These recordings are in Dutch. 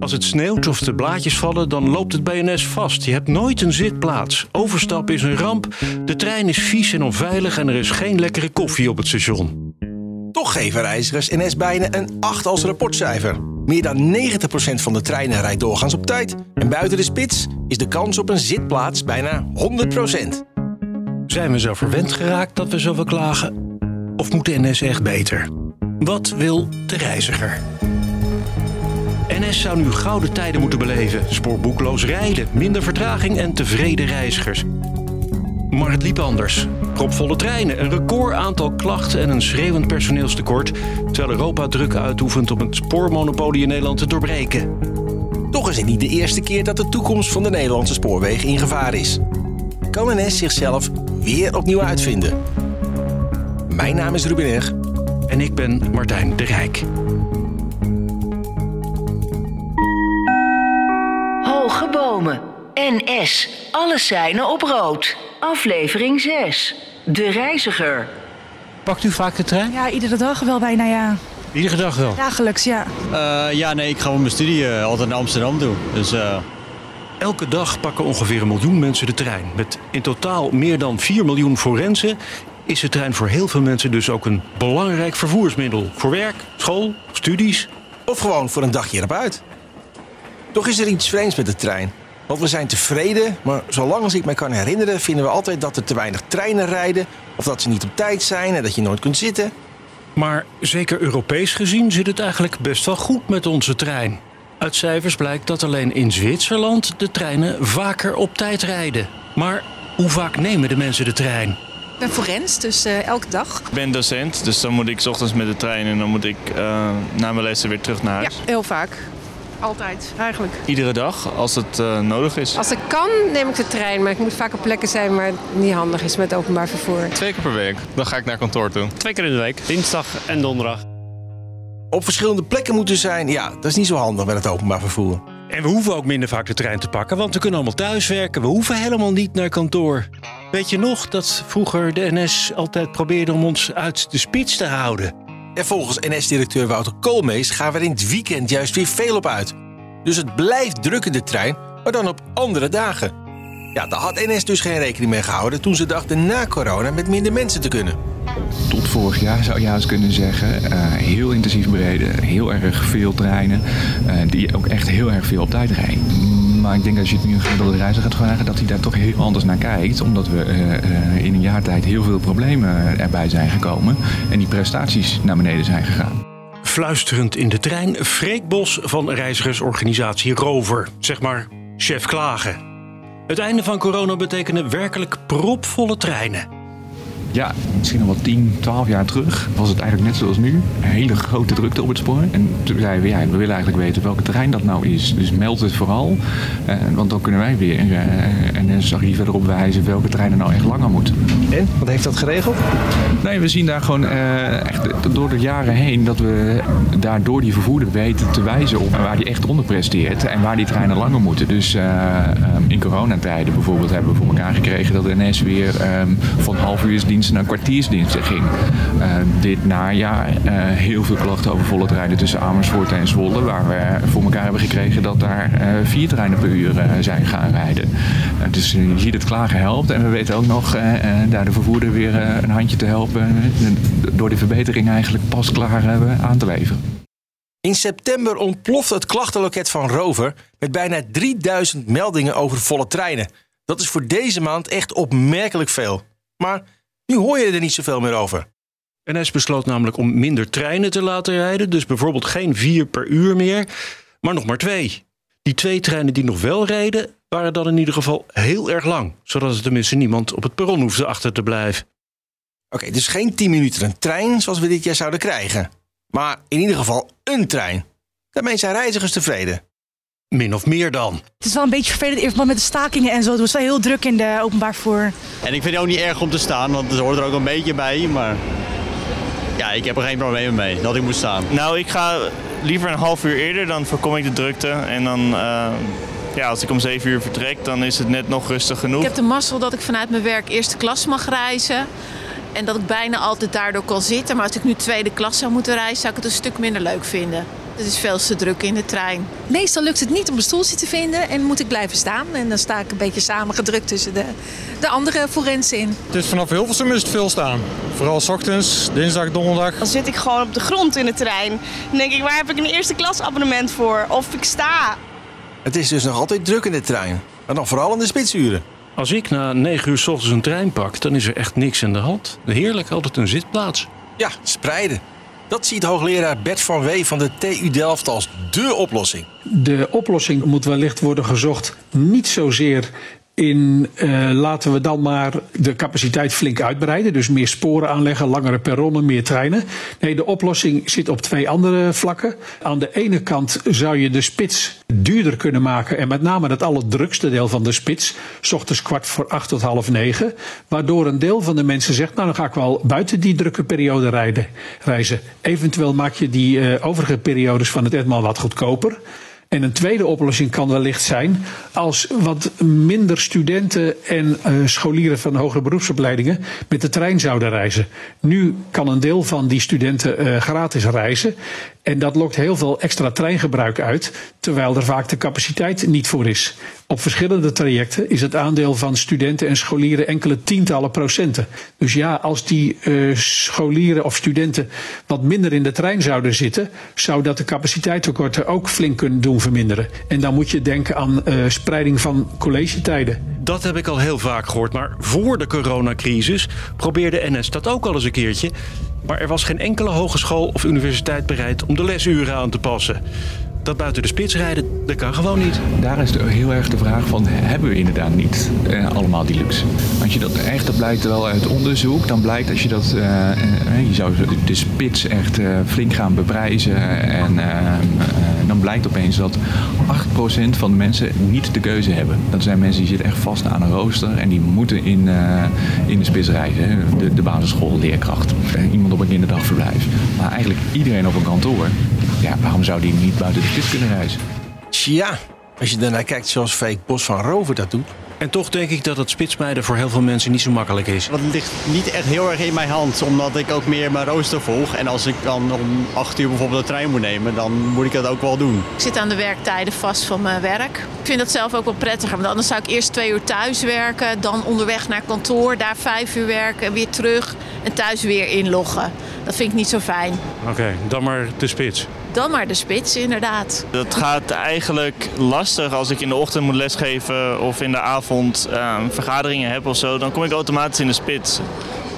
Als het sneeuwt of de blaadjes vallen, dan loopt het BNS vast. Je hebt nooit een zitplaats. Overstappen is een ramp. De trein is vies en onveilig en er is geen lekkere koffie op het station. Toch geven reizigers NS bijna een 8 als rapportcijfer. Meer dan 90% van de treinen rijdt doorgaans op tijd. En buiten de spits is de kans op een zitplaats bijna 100%. Zijn we zo verwend geraakt dat we zoveel klagen? Of moet de NS echt beter? Wat wil de reiziger? NS zou nu gouden tijden moeten beleven. Spoorboekloos rijden, minder vertraging en tevreden reizigers. Maar het liep anders. Propvolle treinen, een record aantal klachten en een schreeuwend personeelstekort. Terwijl Europa druk uitoefent om het spoormonopolie in Nederland te doorbreken. Toch is het niet de eerste keer dat de toekomst van de Nederlandse spoorwegen in gevaar is. Kan NS zichzelf weer opnieuw uitvinden? Mijn naam is Ruben Eg. En ik ben Martijn de Rijk. NS. Alle seinen op rood. Aflevering 6. De reiziger. Pakt u vaak de trein? Ja, iedere dag wel bijna, ja. Iedere dag wel. Dagelijks, ja. Uh, ja, nee, ik ga mijn studie uh, altijd naar Amsterdam toe. Dus, uh... Elke dag pakken ongeveer een miljoen mensen de trein. Met in totaal meer dan 4 miljoen forensen is de trein voor heel veel mensen dus ook een belangrijk vervoersmiddel. Voor werk, school, studies. Of gewoon voor een dagje erop uit. Toch is er iets vreemds met de trein. Want we zijn tevreden, maar zolang als ik me kan herinneren, vinden we altijd dat er te weinig treinen rijden. Of dat ze niet op tijd zijn en dat je nooit kunt zitten. Maar zeker Europees gezien zit het eigenlijk best wel goed met onze trein. Uit cijfers blijkt dat alleen in Zwitserland de treinen vaker op tijd rijden. Maar hoe vaak nemen de mensen de trein? Ik ben forens, dus uh, elke dag. Ik ben docent, dus dan moet ik 's ochtends met de trein en dan moet ik uh, na mijn lessen weer terug naar huis. Ja, heel vaak. Altijd, eigenlijk. Iedere dag, als het uh, nodig is. Als ik kan, neem ik de trein. Maar ik moet vaak op plekken zijn waar het niet handig is met openbaar vervoer. Twee keer per week. Dan ga ik naar kantoor toe. Twee keer in de week. Dinsdag en donderdag. Op verschillende plekken moeten zijn, ja, dat is niet zo handig met het openbaar vervoer. En we hoeven ook minder vaak de trein te pakken, want we kunnen allemaal thuiswerken. We hoeven helemaal niet naar kantoor. Weet je nog dat vroeger de NS altijd probeerde om ons uit de spits te houden? En volgens NS-directeur Wouter Koolmees gaan we er in het weekend juist weer veel op uit. Dus het blijft druk in de trein, maar dan op andere dagen. Ja, daar had NS dus geen rekening mee gehouden toen ze dachten na corona met minder mensen te kunnen. Tot vorig jaar zou je juist kunnen zeggen. Uh, heel intensief bereden, heel erg veel treinen, uh, die ook echt heel erg veel op tijd rijden. Maar ik denk als je het nu een gemiddelde reiziger gaat vragen, dat hij daar toch heel anders naar kijkt. Omdat we uh, in een jaar tijd heel veel problemen erbij zijn gekomen en die prestaties naar beneden zijn gegaan. Fluisterend in de trein, Freek Bos van reizigersorganisatie Rover. Zeg maar, chef klagen. Het einde van corona betekende werkelijk propvolle treinen. Ja, misschien nog wel 10, 12 jaar terug was het eigenlijk net zoals nu. Een hele grote drukte op het spoor. En toen zeiden we, ja, we willen eigenlijk weten welke terrein dat nou is. Dus meld het vooral, eh, want dan kunnen wij weer. Eh, en dan zag je verderop wijzen welke treinen nou echt langer moeten. En, wat heeft dat geregeld? Nee, we zien daar gewoon eh, echt door de jaren heen dat we daardoor die vervoerder weten te wijzen op waar die echt onder presteert en waar die treinen langer moeten. Dus in coronatijden bijvoorbeeld hebben we voor elkaar gekregen dat de NS weer um, van half uur dienst naar kwartiersdiensten ging. Uh, dit najaar uh, heel veel klachten over volle treinen tussen Amersfoort en Zwolle, waar we voor elkaar hebben gekregen dat daar uh, vier treinen per uur zijn gaan rijden. dus je ziet het klagen helpt en we weten ook nog daar de vervoerder weer een handje te helpen door die verbetering eigenlijk pas klaar hebben aan te leveren. In september ontploft het klachtenloket van Rover met bijna 3000 meldingen over volle treinen. Dat is voor deze maand echt opmerkelijk veel. Maar nu hoor je er niet zoveel meer over. NS besloot namelijk om minder treinen te laten rijden. Dus bijvoorbeeld geen vier per uur meer, maar nog maar twee. Die twee treinen die nog wel reden, waren dan in ieder geval heel erg lang. Zodat er tenminste niemand op het perron hoefde achter te blijven. Oké, okay, dus geen 10 minuten een trein zoals we dit jaar zouden krijgen. Maar in ieder geval een trein. Daarmee zijn reizigers tevreden. Min of meer dan. Het is wel een beetje vervelend in verband met de stakingen en zo. Het was wel heel druk in de openbaar vervoer. En ik vind het ook niet erg om te staan, want het hoort er ook een beetje bij. Maar ja, ik heb er geen probleem mee dat ik moet staan. Nou, ik ga liever een half uur eerder, dan voorkom ik de drukte. En dan, eh, ja, als ik om 7 uur vertrek, dan is het net nog rustig genoeg. Ik heb de mazzel dat ik vanuit mijn werk eerste klas mag reizen. En dat ik bijna altijd daardoor kan zitten. Maar als ik nu tweede klas zou moeten reizen, zou ik het een stuk minder leuk vinden. Het is veel te druk in de trein. Meestal lukt het niet om een stoeltje te vinden en moet ik blijven staan. En dan sta ik een beetje samengedrukt tussen de, de andere forensen in. Dus vanaf Hilversum is het veel staan. Vooral s ochtends, dinsdag, donderdag. Dan zit ik gewoon op de grond in de trein. Dan denk ik, waar heb ik een eerste klas abonnement voor? Of ik sta. Het is dus nog altijd druk in de trein. Maar dan vooral in de spitsuren. Als ik na 9 uur s ochtends een trein pak, dan is er echt niks aan de hand. Heerlijk, altijd een zitplaats. Ja, spreiden. Dat ziet hoogleraar Bert van Wee van de TU Delft als dé oplossing. De oplossing moet wellicht worden gezocht niet zozeer in uh, laten we dan maar de capaciteit flink uitbreiden. Dus meer sporen aanleggen, langere perronnen, meer treinen. Nee, de oplossing zit op twee andere vlakken. Aan de ene kant zou je de spits duurder kunnen maken. En met name het allerdrukste deel van de spits. S ochtends kwart voor acht tot half negen. Waardoor een deel van de mensen zegt, nou dan ga ik wel buiten die drukke periode rijden, reizen. Eventueel maak je die uh, overige periodes van het etmaal wat goedkoper. En een tweede oplossing kan wellicht zijn als wat minder studenten en uh, scholieren van hogere beroepsopleidingen met de trein zouden reizen. Nu kan een deel van die studenten uh, gratis reizen. En dat lokt heel veel extra treingebruik uit, terwijl er vaak de capaciteit niet voor is. Op verschillende trajecten is het aandeel van studenten en scholieren enkele tientallen procenten. Dus ja, als die uh, scholieren of studenten wat minder in de trein zouden zitten, zou dat de capaciteitstekorten ook flink kunnen doen verminderen. En dan moet je denken aan uh, spreiding van collegetijden. Dat heb ik al heel vaak gehoord, maar voor de coronacrisis probeerde NS dat ook al eens een keertje. Maar er was geen enkele hogeschool of universiteit bereid om de lesuren aan te passen. Dat buiten de spits rijden, dat kan gewoon niet. Daar is de, heel erg de vraag van, hebben we inderdaad niet eh, allemaal die luxe? Als je dat echt, dat blijkt wel uit onderzoek, dan blijkt als je dat, uh, je zou de spits echt uh, flink gaan beprijzen en dan blijkt opeens dat 8% van de mensen niet de keuze hebben. Dat zijn mensen die zitten echt vast aan een rooster en die moeten in, in de spits reizen. De, de basisschoolleerkracht, iemand op een kinderdagverblijf. Maar eigenlijk iedereen op een kantoor ja, waarom zou die niet buiten de spits kunnen reizen? Tja, als je daarnaar kijkt zoals Freek Bos van Rover dat doet. En toch denk ik dat het spitsmijden voor heel veel mensen niet zo makkelijk is. Dat ligt niet echt heel erg in mijn hand, omdat ik ook meer mijn rooster volg. En als ik dan om 8 uur bijvoorbeeld de trein moet nemen, dan moet ik dat ook wel doen. Ik zit aan de werktijden vast van mijn werk. Ik vind dat zelf ook wel prettiger, want anders zou ik eerst twee uur thuis werken, dan onderweg naar kantoor, daar vijf uur werken, weer terug en thuis weer inloggen. Dat vind ik niet zo fijn. Oké, okay, dan maar de spits. Dan maar de spits, inderdaad. Dat gaat eigenlijk lastig als ik in de ochtend moet lesgeven of in de avond uh, vergaderingen heb of zo. Dan kom ik automatisch in de spits.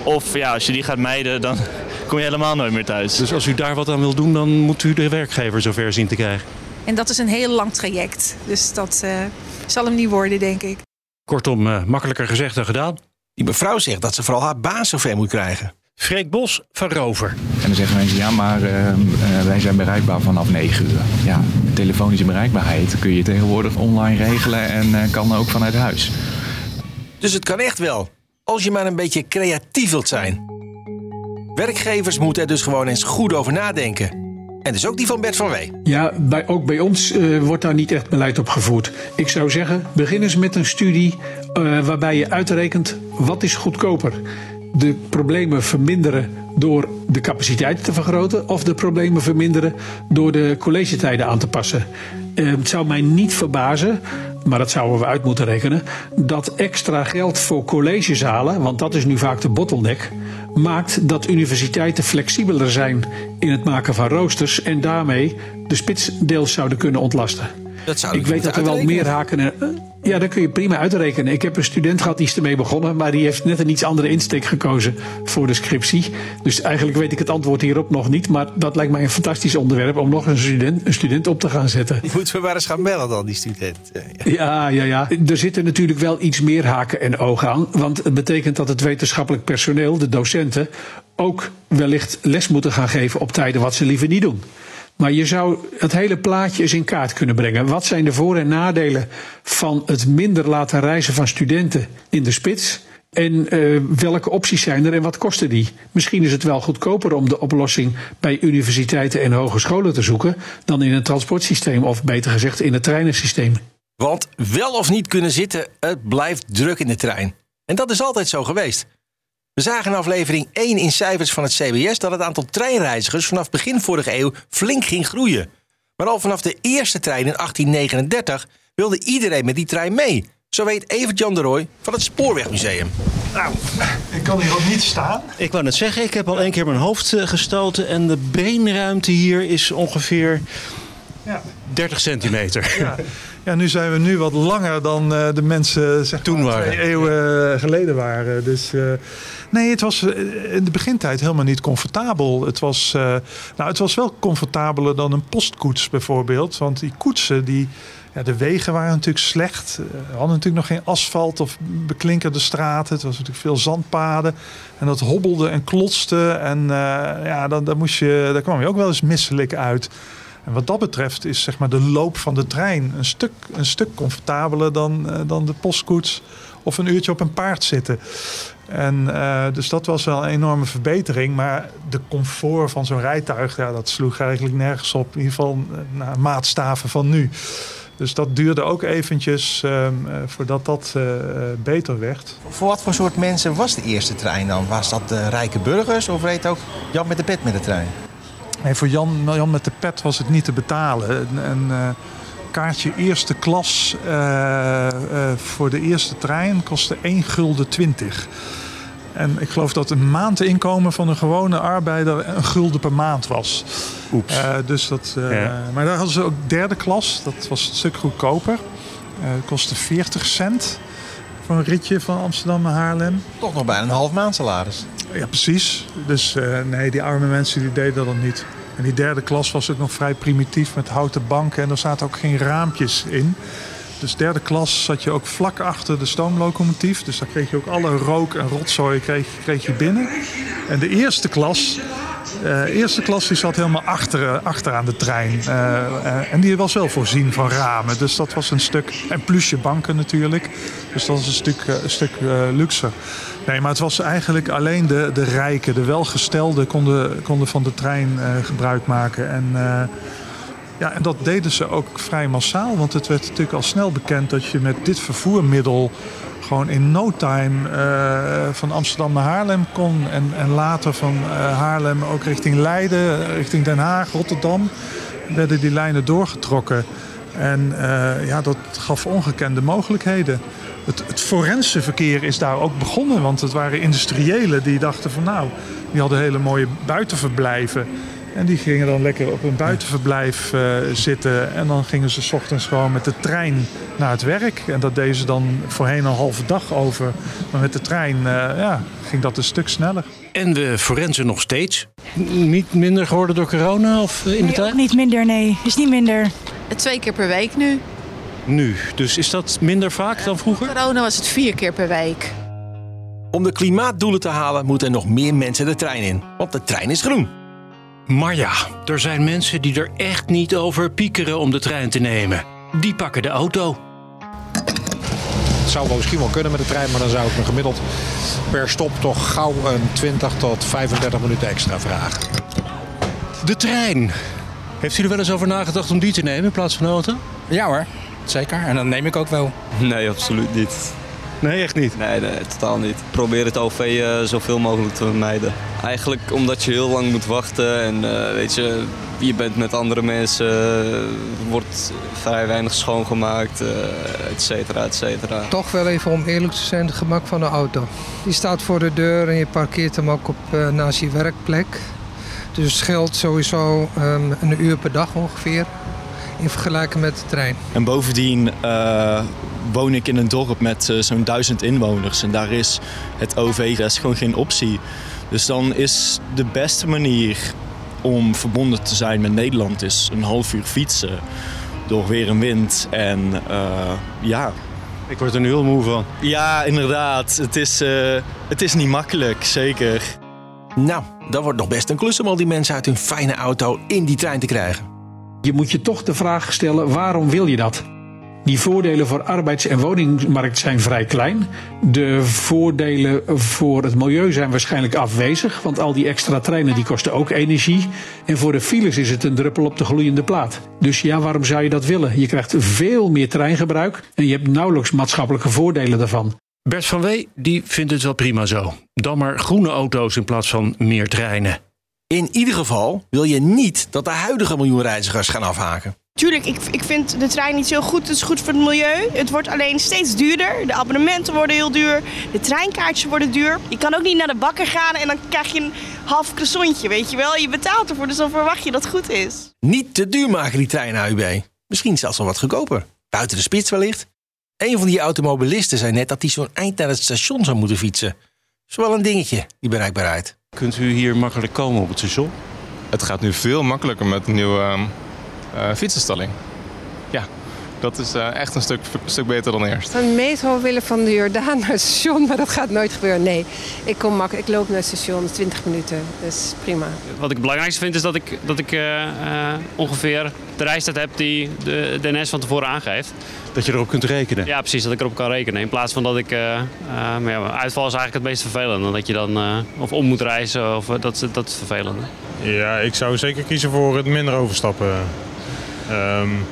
Of ja, als je die gaat mijden, dan kom je helemaal nooit meer thuis. Dus als u daar wat aan wil doen, dan moet u de werkgever zover zien te krijgen. En dat is een heel lang traject. Dus dat uh, zal hem niet worden, denk ik. Kortom, uh, makkelijker gezegd dan gedaan. Die mevrouw zegt dat ze vooral haar baas zover moet krijgen. Freek Bos van Rover. En dan zeggen mensen, ja, maar uh, uh, wij zijn bereikbaar vanaf 9 uur. Ja, telefonische bereikbaarheid kun je tegenwoordig online regelen en uh, kan ook vanuit huis. Dus het kan echt wel, als je maar een beetje creatief wilt zijn. Werkgevers moeten er dus gewoon eens goed over nadenken. En dus ook die van Bert van Wee. Ja, bij, ook bij ons uh, wordt daar niet echt beleid op gevoerd. Ik zou zeggen, begin eens met een studie uh, waarbij je uitrekent wat is goedkoper de problemen verminderen door de capaciteit te vergroten of de problemen verminderen door de collegetijden aan te passen. Uh, het zou mij niet verbazen, maar dat zouden we uit moeten rekenen, dat extra geld voor collegezalen, want dat is nu vaak de bottleneck, maakt dat universiteiten flexibeler zijn in het maken van roosters en daarmee de spits deels zouden kunnen ontlasten. Ik weet dat er wel meer haken. Ja, dat kun je prima uitrekenen. Ik heb een student gehad die is ermee begonnen, maar die heeft net een iets andere insteek gekozen voor de scriptie. Dus eigenlijk weet ik het antwoord hierop nog niet. Maar dat lijkt mij een fantastisch onderwerp om nog een student, een student op te gaan zetten. Die moeten we maar eens gaan bellen dan, die student. Ja, ja, ja. Er zitten natuurlijk wel iets meer haken en ogen aan. Want het betekent dat het wetenschappelijk personeel, de docenten, ook wellicht les moeten gaan geven op tijden wat ze liever niet doen. Maar je zou het hele plaatje eens in kaart kunnen brengen. Wat zijn de voor- en nadelen van het minder laten reizen van studenten in de spits? En uh, welke opties zijn er en wat kosten die? Misschien is het wel goedkoper om de oplossing bij universiteiten en hogescholen te zoeken dan in een transportsysteem of beter gezegd in het treinensysteem. Want wel of niet kunnen zitten, het blijft druk in de trein. En dat is altijd zo geweest. We zagen in aflevering 1 in cijfers van het CBS dat het aantal treinreizigers vanaf begin vorige eeuw flink ging groeien. Maar al vanaf de eerste trein in 1839 wilde iedereen met die trein mee. Zo weet Evert Jan de Rooij van het Spoorwegmuseum. Nou, ik kan hier ook niet staan. Ik wou net zeggen, ik heb al één keer mijn hoofd eh, gestoten en de beenruimte hier is ongeveer ja. 30 centimeter. Ja. ja, nu zijn we nu wat langer dan uh, de mensen zeg toen waren. twee eeuwen geleden waren. Dus uh, nee, het was in de begintijd helemaal niet comfortabel. Het was, uh, nou, het was wel comfortabeler dan een postkoets bijvoorbeeld. Want die koetsen die ja, de wegen waren natuurlijk slecht. We hadden natuurlijk nog geen asfalt of beklinkerde straten. Het was natuurlijk veel zandpaden. En dat hobbelde en klotste. En ja, dan, dan moest je, daar kwam je ook wel eens misselijk uit. En wat dat betreft is zeg maar, de loop van de trein een stuk, een stuk comfortabeler dan, uh, dan de postkoets of een uurtje op een paard zitten. En uh, dus dat was wel een enorme verbetering. Maar de comfort van zo'n rijtuig, ja, dat sloeg eigenlijk nergens op. In ieder geval naar maatstaven van nu. Dus dat duurde ook eventjes uh, voordat dat beter werd. Voor wat voor soort mensen was de eerste trein dan? Was dat de rijke burgers of reed ook Jan met de pet met de trein? Nee, voor Jan, Jan met de pet was het niet te betalen. Een uh, kaartje eerste klas voor de eerste trein kostte 1 gulden 20. En ik geloof dat een maandinkomen van een gewone arbeider een gulden per maand was. Oeps. Dus dat, ja. Maar daar hadden ze ook derde klas. Dat was een stuk goedkoper. Kostte 40 cent voor een ritje van Amsterdam naar Haarlem. Toch nog bijna een half maand salaris. Ja, precies. Dus nee, die arme mensen die deden dat niet. En die derde klas was ook nog vrij primitief met houten banken. En er zaten ook geen raampjes in. Dus derde klas zat je ook vlak achter de stoomlocomotief. Dus daar kreeg je ook alle rook en rotzooi kreeg, kreeg je binnen. En de eerste klas, uh, eerste klas die zat helemaal achter, achter aan de trein. Uh, en die was wel voorzien van ramen. Dus dat was een stuk... En plusje banken natuurlijk. Dus dat was een stuk, een stuk luxer. Nee, maar het was eigenlijk alleen de, de rijken, de welgestelden... konden, konden van de trein gebruik maken. En... Ja, en dat deden ze ook vrij massaal. Want het werd natuurlijk al snel bekend dat je met dit vervoermiddel gewoon in no time uh, van Amsterdam naar Haarlem kon. En, en later van uh, Haarlem ook richting Leiden, richting Den Haag, Rotterdam. Werden die lijnen doorgetrokken. En uh, ja, dat gaf ongekende mogelijkheden. Het, het forense verkeer is daar ook begonnen. Want het waren industriëlen die dachten van nou, die hadden hele mooie buitenverblijven. En die gingen dan lekker op een buitenverblijf uh, zitten. En dan gingen ze 's ochtends gewoon met de trein naar het werk. En dat deden ze dan voorheen een halve dag over. Maar met de trein uh, ja, ging dat een stuk sneller. En we forensen nog steeds. Niet minder geworden door corona of in de nee, tijd? Ook niet minder, nee. Is niet minder. Twee keer per week nu. Nu. Dus is dat minder vaak dan vroeger? Corona was het vier keer per week. Om de klimaatdoelen te halen moeten er nog meer mensen de trein in. Want de trein is groen. Maar ja, er zijn mensen die er echt niet over piekeren om de trein te nemen. Die pakken de auto. Het zou wel misschien wel kunnen met de trein, maar dan zou ik me gemiddeld per stop toch gauw een 20 tot 35 minuten extra vragen. De trein. Heeft u er wel eens over nagedacht om die te nemen in plaats van de auto? Ja hoor, zeker. En dat neem ik ook wel. Nee, absoluut niet. Nee, echt niet? Nee, nee totaal niet. Probeer het OV uh, zoveel mogelijk te vermijden. Eigenlijk omdat je heel lang moet wachten en uh, weet je, je bent met andere mensen, uh, wordt vrij weinig schoongemaakt, et cetera, et cetera. Toch wel even om eerlijk te zijn, het gemak van de auto. Die staat voor de deur en je parkeert hem ook op, naast je werkplek. Dus het scheelt sowieso um, een uur per dag ongeveer in vergelijking met de trein. En bovendien uh, woon ik in een dorp met uh, zo'n duizend inwoners. En daar is het OV is gewoon geen optie. Dus dan is de beste manier om verbonden te zijn met Nederland is een half uur fietsen door weer en wind. En uh, ja. Ik word er nu heel moe van. Ja, inderdaad. Het is, het is niet makkelijk, zeker. Nou, dat wordt nog best een klus om al die mensen uit hun fijne auto in die trein te krijgen. Je moet je toch de vraag stellen: waarom wil je dat? Die voordelen voor arbeids- en woningmarkt zijn vrij klein. De voordelen voor het milieu zijn waarschijnlijk afwezig, want al die extra treinen die kosten ook energie. En voor de files is het een druppel op de gloeiende plaat. Dus ja, waarom zou je dat willen? Je krijgt veel meer treingebruik en je hebt nauwelijks maatschappelijke voordelen daarvan. Bert van Wee die vindt het wel prima zo. Dan maar groene auto's in plaats van meer treinen. In ieder geval wil je niet dat de huidige miljoen reizigers gaan afhaken. Tuurlijk, ik, ik vind de trein niet zo goed. Het is goed voor het milieu. Het wordt alleen steeds duurder. De abonnementen worden heel duur. De treinkaartjes worden duur. Je kan ook niet naar de bakker gaan en dan krijg je een half croissantje, weet je wel. Je betaalt ervoor, dus dan verwacht je dat het goed is. Niet te duur maken die treinen AUB. Misschien zelfs wel wat goedkoper. Buiten de spits wellicht. Een van die automobilisten zei net dat hij zo'n eind naar het station zou moeten fietsen. Dat is wel een dingetje, die bereikbaarheid. Kunt u hier makkelijk komen op het station? Het gaat nu veel makkelijker met de nieuwe uh, fietsenstalling. Dat is uh, echt een stuk, stuk beter dan eerst. Een metro willen van de Jordaan naar het station, maar dat gaat nooit gebeuren. Nee, ik, kom makkelijk, ik loop naar het station 20 minuten. Dat is prima. Wat ik het belangrijkste vind is dat ik, dat ik uh, ongeveer de reistijd heb die de, de NS van tevoren aangeeft. Dat je erop kunt rekenen? Ja, precies, dat ik erop kan rekenen. In plaats van dat ik... maar ja, uitval is eigenlijk het meest vervelend. Dat je dan of om moet reizen, of, dat, dat is vervelend. Ja, ik zou zeker kiezen voor het minder overstappen. Um,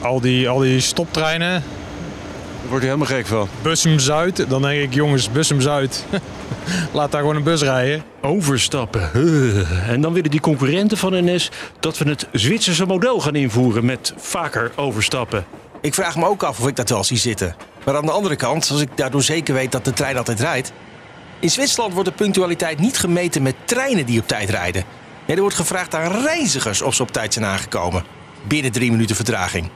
al, die, al die stoptreinen. Daar word je helemaal gek van. Bussum Zuid, dan denk ik jongens, Bussum Zuid. Laat daar gewoon een bus rijden. Overstappen. En dan willen die concurrenten van NS dat we het Zwitserse model gaan invoeren met vaker overstappen. Ik vraag me ook af of ik dat wel zie zitten. Maar aan de andere kant, als ik daardoor zeker weet dat de trein altijd rijdt. In Zwitserland wordt de punctualiteit niet gemeten met treinen die op tijd rijden. Nee, er wordt gevraagd aan reizigers of ze op tijd zijn aangekomen. Binnen drie minuten vertraging.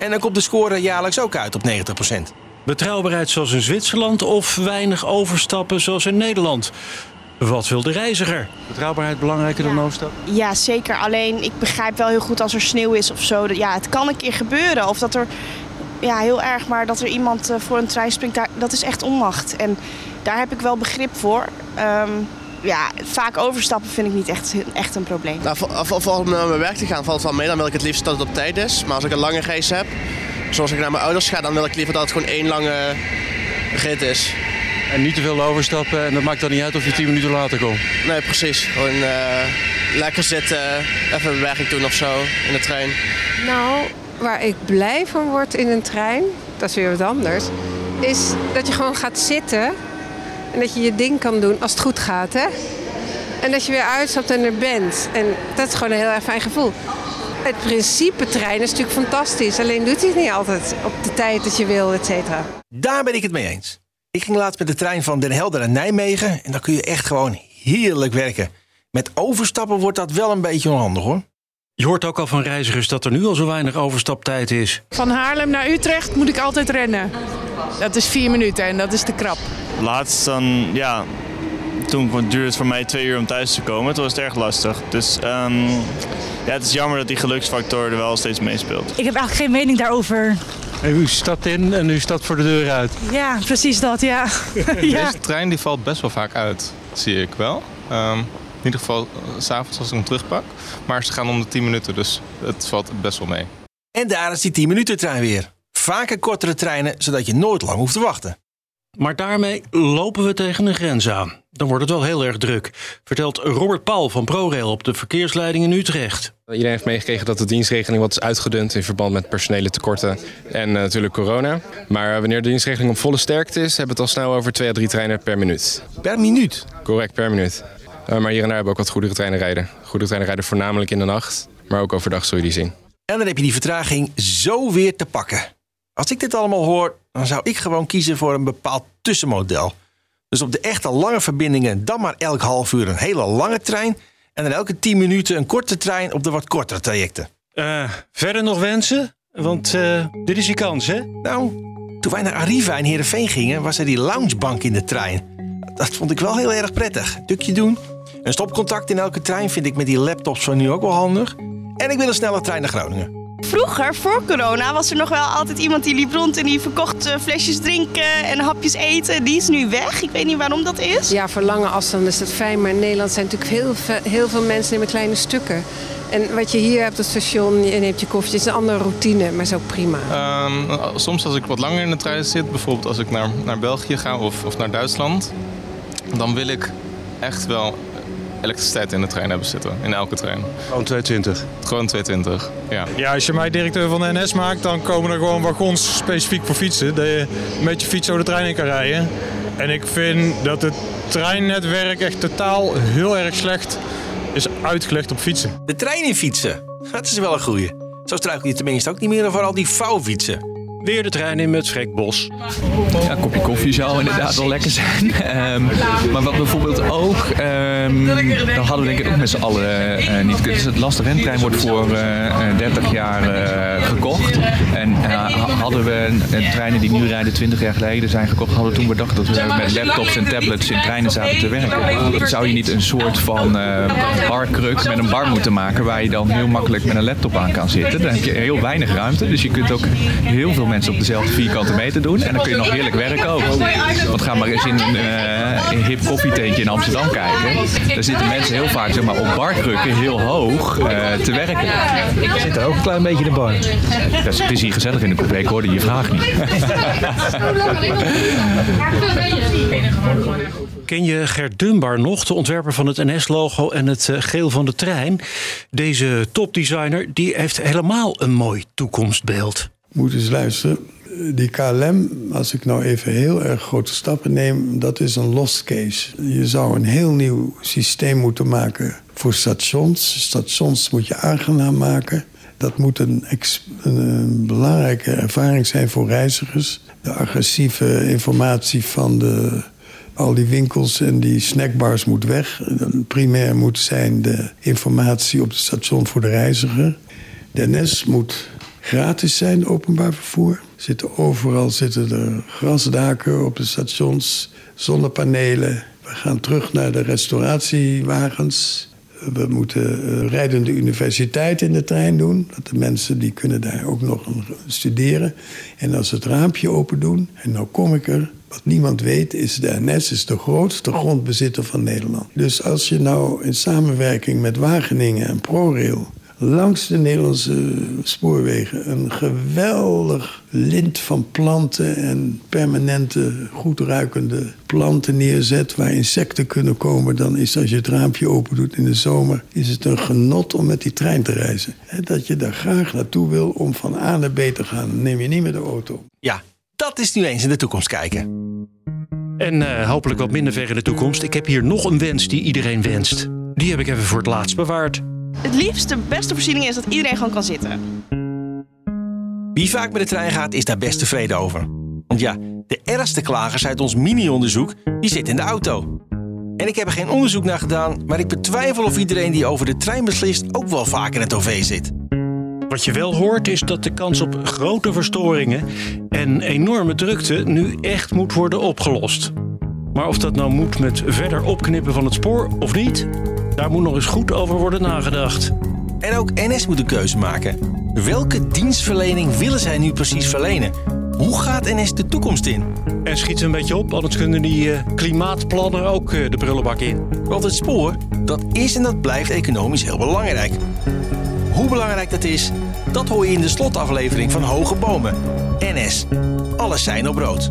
En dan komt de score jaarlijks ook uit op 90%. Betrouwbaarheid zoals in Zwitserland of weinig overstappen zoals in Nederland? Wat wil de reiziger? Betrouwbaarheid belangrijker dan overstappen? Ja, zeker. Alleen ik begrijp wel heel goed als er sneeuw is of zo. Ja, het kan een keer gebeuren. Of dat er ja, heel erg, maar dat er iemand voor een trein springt, daar, dat is echt onmacht. En daar heb ik wel begrip voor. Um, ja, vaak overstappen vind ik niet echt, echt een probleem. Nou, voor, om naar mijn werk te gaan valt het wel mee. Dan wil ik het liefst dat het op tijd is. Maar als ik een lange race heb, zoals ik naar mijn ouders ga, dan wil ik liever dat het gewoon één lange rit is. En niet te veel overstappen en dat maakt dan niet uit of je tien minuten later komt? Nee, precies. Gewoon uh, lekker zitten, even mijn werk doen of zo in de trein. Nou, waar ik blij van word in een trein, dat is weer wat anders, is dat je gewoon gaat zitten en dat je je ding kan doen als het goed gaat. Hè? En dat je weer uitstapt en er bent. En dat is gewoon een heel erg fijn gevoel. Het principe trein is natuurlijk fantastisch. Alleen doet hij het niet altijd op de tijd dat je wil, et cetera. Daar ben ik het mee eens. Ik ging laatst met de trein van Den Helder naar Nijmegen. En dan kun je echt gewoon heerlijk werken. Met overstappen wordt dat wel een beetje onhandig hoor. Je hoort ook al van reizigers dat er nu al zo weinig overstaptijd is. Van Haarlem naar Utrecht moet ik altijd rennen. Dat is vier minuten en dat is te krap. Laatst dan, ja, toen duurde het voor mij twee uur om thuis te komen. Toen was het erg lastig. Dus um, ja, het is jammer dat die geluksfactor er wel steeds meespeelt. Ik heb eigenlijk geen mening daarover. u stapt in en u stapt voor de deur uit. Ja, precies dat, ja. ja. Deze trein die valt best wel vaak uit, zie ik wel. Um, in ieder geval s s'avonds als ik hem terugpak. Maar ze gaan om de 10 minuten, dus het valt best wel mee. En daar is die 10 minuten trein weer. Vaker kortere treinen, zodat je nooit lang hoeft te wachten. Maar daarmee lopen we tegen een grens aan. Dan wordt het wel heel erg druk, vertelt Robert Paul van ProRail op de verkeersleiding in Utrecht. Iedereen heeft meegekregen dat de dienstregeling wat is uitgedund in verband met personele tekorten en uh, natuurlijk corona. Maar wanneer de dienstregeling op volle sterkte is, hebben we het al snel over twee à drie treinen per minuut. Per minuut? Correct, per minuut. Uh, maar hier en daar hebben we ook wat goedere treinen rijden. Goedere treinen rijden voornamelijk in de nacht, maar ook overdag zul je die zien. En dan heb je die vertraging zo weer te pakken. Als ik dit allemaal hoor, dan zou ik gewoon kiezen voor een bepaald tussenmodel. Dus op de echte lange verbindingen dan maar elk half uur een hele lange trein. En dan elke 10 minuten een korte trein op de wat kortere trajecten. Uh, verder nog wensen? Want uh, dit is je kans, hè? Nou, toen wij naar Arriva in Heerenveen gingen, was er die loungebank in de trein. Dat vond ik wel heel erg prettig. Dukje doen. Een stopcontact in elke trein vind ik met die laptops van nu ook wel handig. En ik wil een snelle trein naar Groningen. Vroeger, voor corona, was er nog wel altijd iemand die liep rond en die verkocht uh, flesjes drinken en hapjes eten. Die is nu weg. Ik weet niet waarom dat is. Ja, voor lange afstanden is dat fijn. Maar in Nederland zijn natuurlijk heel veel, heel veel mensen nemen kleine stukken. En wat je hier hebt op het station, je neemt je koffie, het is een andere routine, maar is ook prima. Ehm, soms als ik wat langer in de trein zit, bijvoorbeeld als ik naar, naar België ga of, of naar Duitsland, dan wil ik echt wel elektriciteit in de trein hebben zitten. In elke trein. Gewoon 220? Gewoon 220, ja. Ja, als je mij directeur van de NS maakt, dan komen er gewoon wagons specifiek voor fietsen. Dat je met je fiets zo de trein in kan rijden. En ik vind dat het treinnetwerk echt totaal heel erg slecht is uitgelegd op fietsen. De trein in fietsen. Dat is wel een goeie. Zo struikel je tenminste ook niet meer over al die vouwfietsen. Weer de trein in met Freek Bos. Ja, een kopje koffie zou inderdaad wel lekker zijn. Ehm, maar wat bijvoorbeeld ook, um, dan hadden we denk ik ook met z'n allen uh, niet. Dus het lastig rentrein wordt voor uh, 30 jaar uh, gekocht. En hadden we treinen die nu rijden 20 jaar geleden zijn gekocht, hadden we toen bedacht dat we met laptops en tablets in treinen zaten te werken. Zou je niet een soort van barkruk met een bar moeten maken waar je dan heel makkelijk met een laptop aan kan zitten? Dan heb je heel weinig ruimte, dus je kunt ook heel veel mensen op dezelfde vierkante meter doen. En dan kun je nog heerlijk werken ook. Want ga maar eens in een uh, hip koffietentje in Amsterdam kijken. Daar zitten mensen heel vaak zeg maar, op barkrukken heel hoog uh, te werken. Ik zit er ook een klein beetje in de bar. Dat is, het is hier gezellig in de coupé, ik hoorde je vraag niet. Ken je Gert Dunbar nog, de ontwerper van het NS-logo en het geel van de trein? Deze topdesigner die heeft helemaal een mooi toekomstbeeld moet eens luisteren. Die KLM, als ik nou even heel erg grote stappen neem, dat is een lost case. Je zou een heel nieuw systeem moeten maken voor stations. Stations moet je aangenaam maken. Dat moet een, een, belangrijke ervaring zijn voor reizigers. De agressieve informatie van de, al die winkels en die snackbars moet weg. Primair moet zijn de informatie op het station voor de reiziger. De NS moet gratis zijn, openbaar vervoer. Zitten overal zitten er grasdaken op de stations, zonnepanelen. We gaan terug naar de restauratiewagens. We moeten uh, rijdende universiteit in de trein doen. Dat de mensen die kunnen daar ook nog studeren. En als ze het raampje open doen, en nou kom ik er... Wat niemand weet is, de NS is de grootste grondbezitter van Nederland. Dus als je nou in samenwerking met Wageningen en ProRail langs de Nederlandse spoorwegen een geweldig lint van planten en permanente, goed ruikende planten neerzet waar insecten kunnen komen, dan is als je het raampje open doet in de zomer, is het een genot om met die trein te reizen. Dat je daar graag naartoe wil om van A naar B te gaan. neem je niet met de auto. Ja, dat is nu eens in de toekomst kijken. En uh, hopelijk wat minder ver in de toekomst. Ik heb hier nog een wens die iedereen wenst. Die heb ik even voor het laatst bewaard. Het liefst, de beste voorziening is dat iedereen gewoon kan zitten. Wie vaak met de trein gaat, is daar best tevreden over. Want ja, de ergste klagers uit ons mini-onderzoek, die zitten in de auto. En ik heb er geen onderzoek naar gedaan, maar ik betwijfel of iedereen die over de trein beslist ook wel vaak in het OV zit. Wat je wel hoort is dat de kans op grote verstoringen en enorme drukte nu echt moet worden opgelost. Maar of dat nou moet met verder opknippen van het spoor of niet, daar moet nog eens goed over worden nagedacht. En ook NS moet een keuze maken. Welke dienstverlening willen zij nu precies verlenen? Hoe gaat NS de toekomst in? En schiet ze een beetje op, anders kunnen die uh, klimaatplannen ook uh, de prullenbak in. Want het spoor, dat is en dat blijft economisch heel belangrijk. Hoe belangrijk dat is, dat hoor je in de slotaflevering van Hoge Bomen. NS, alles zijn op rood.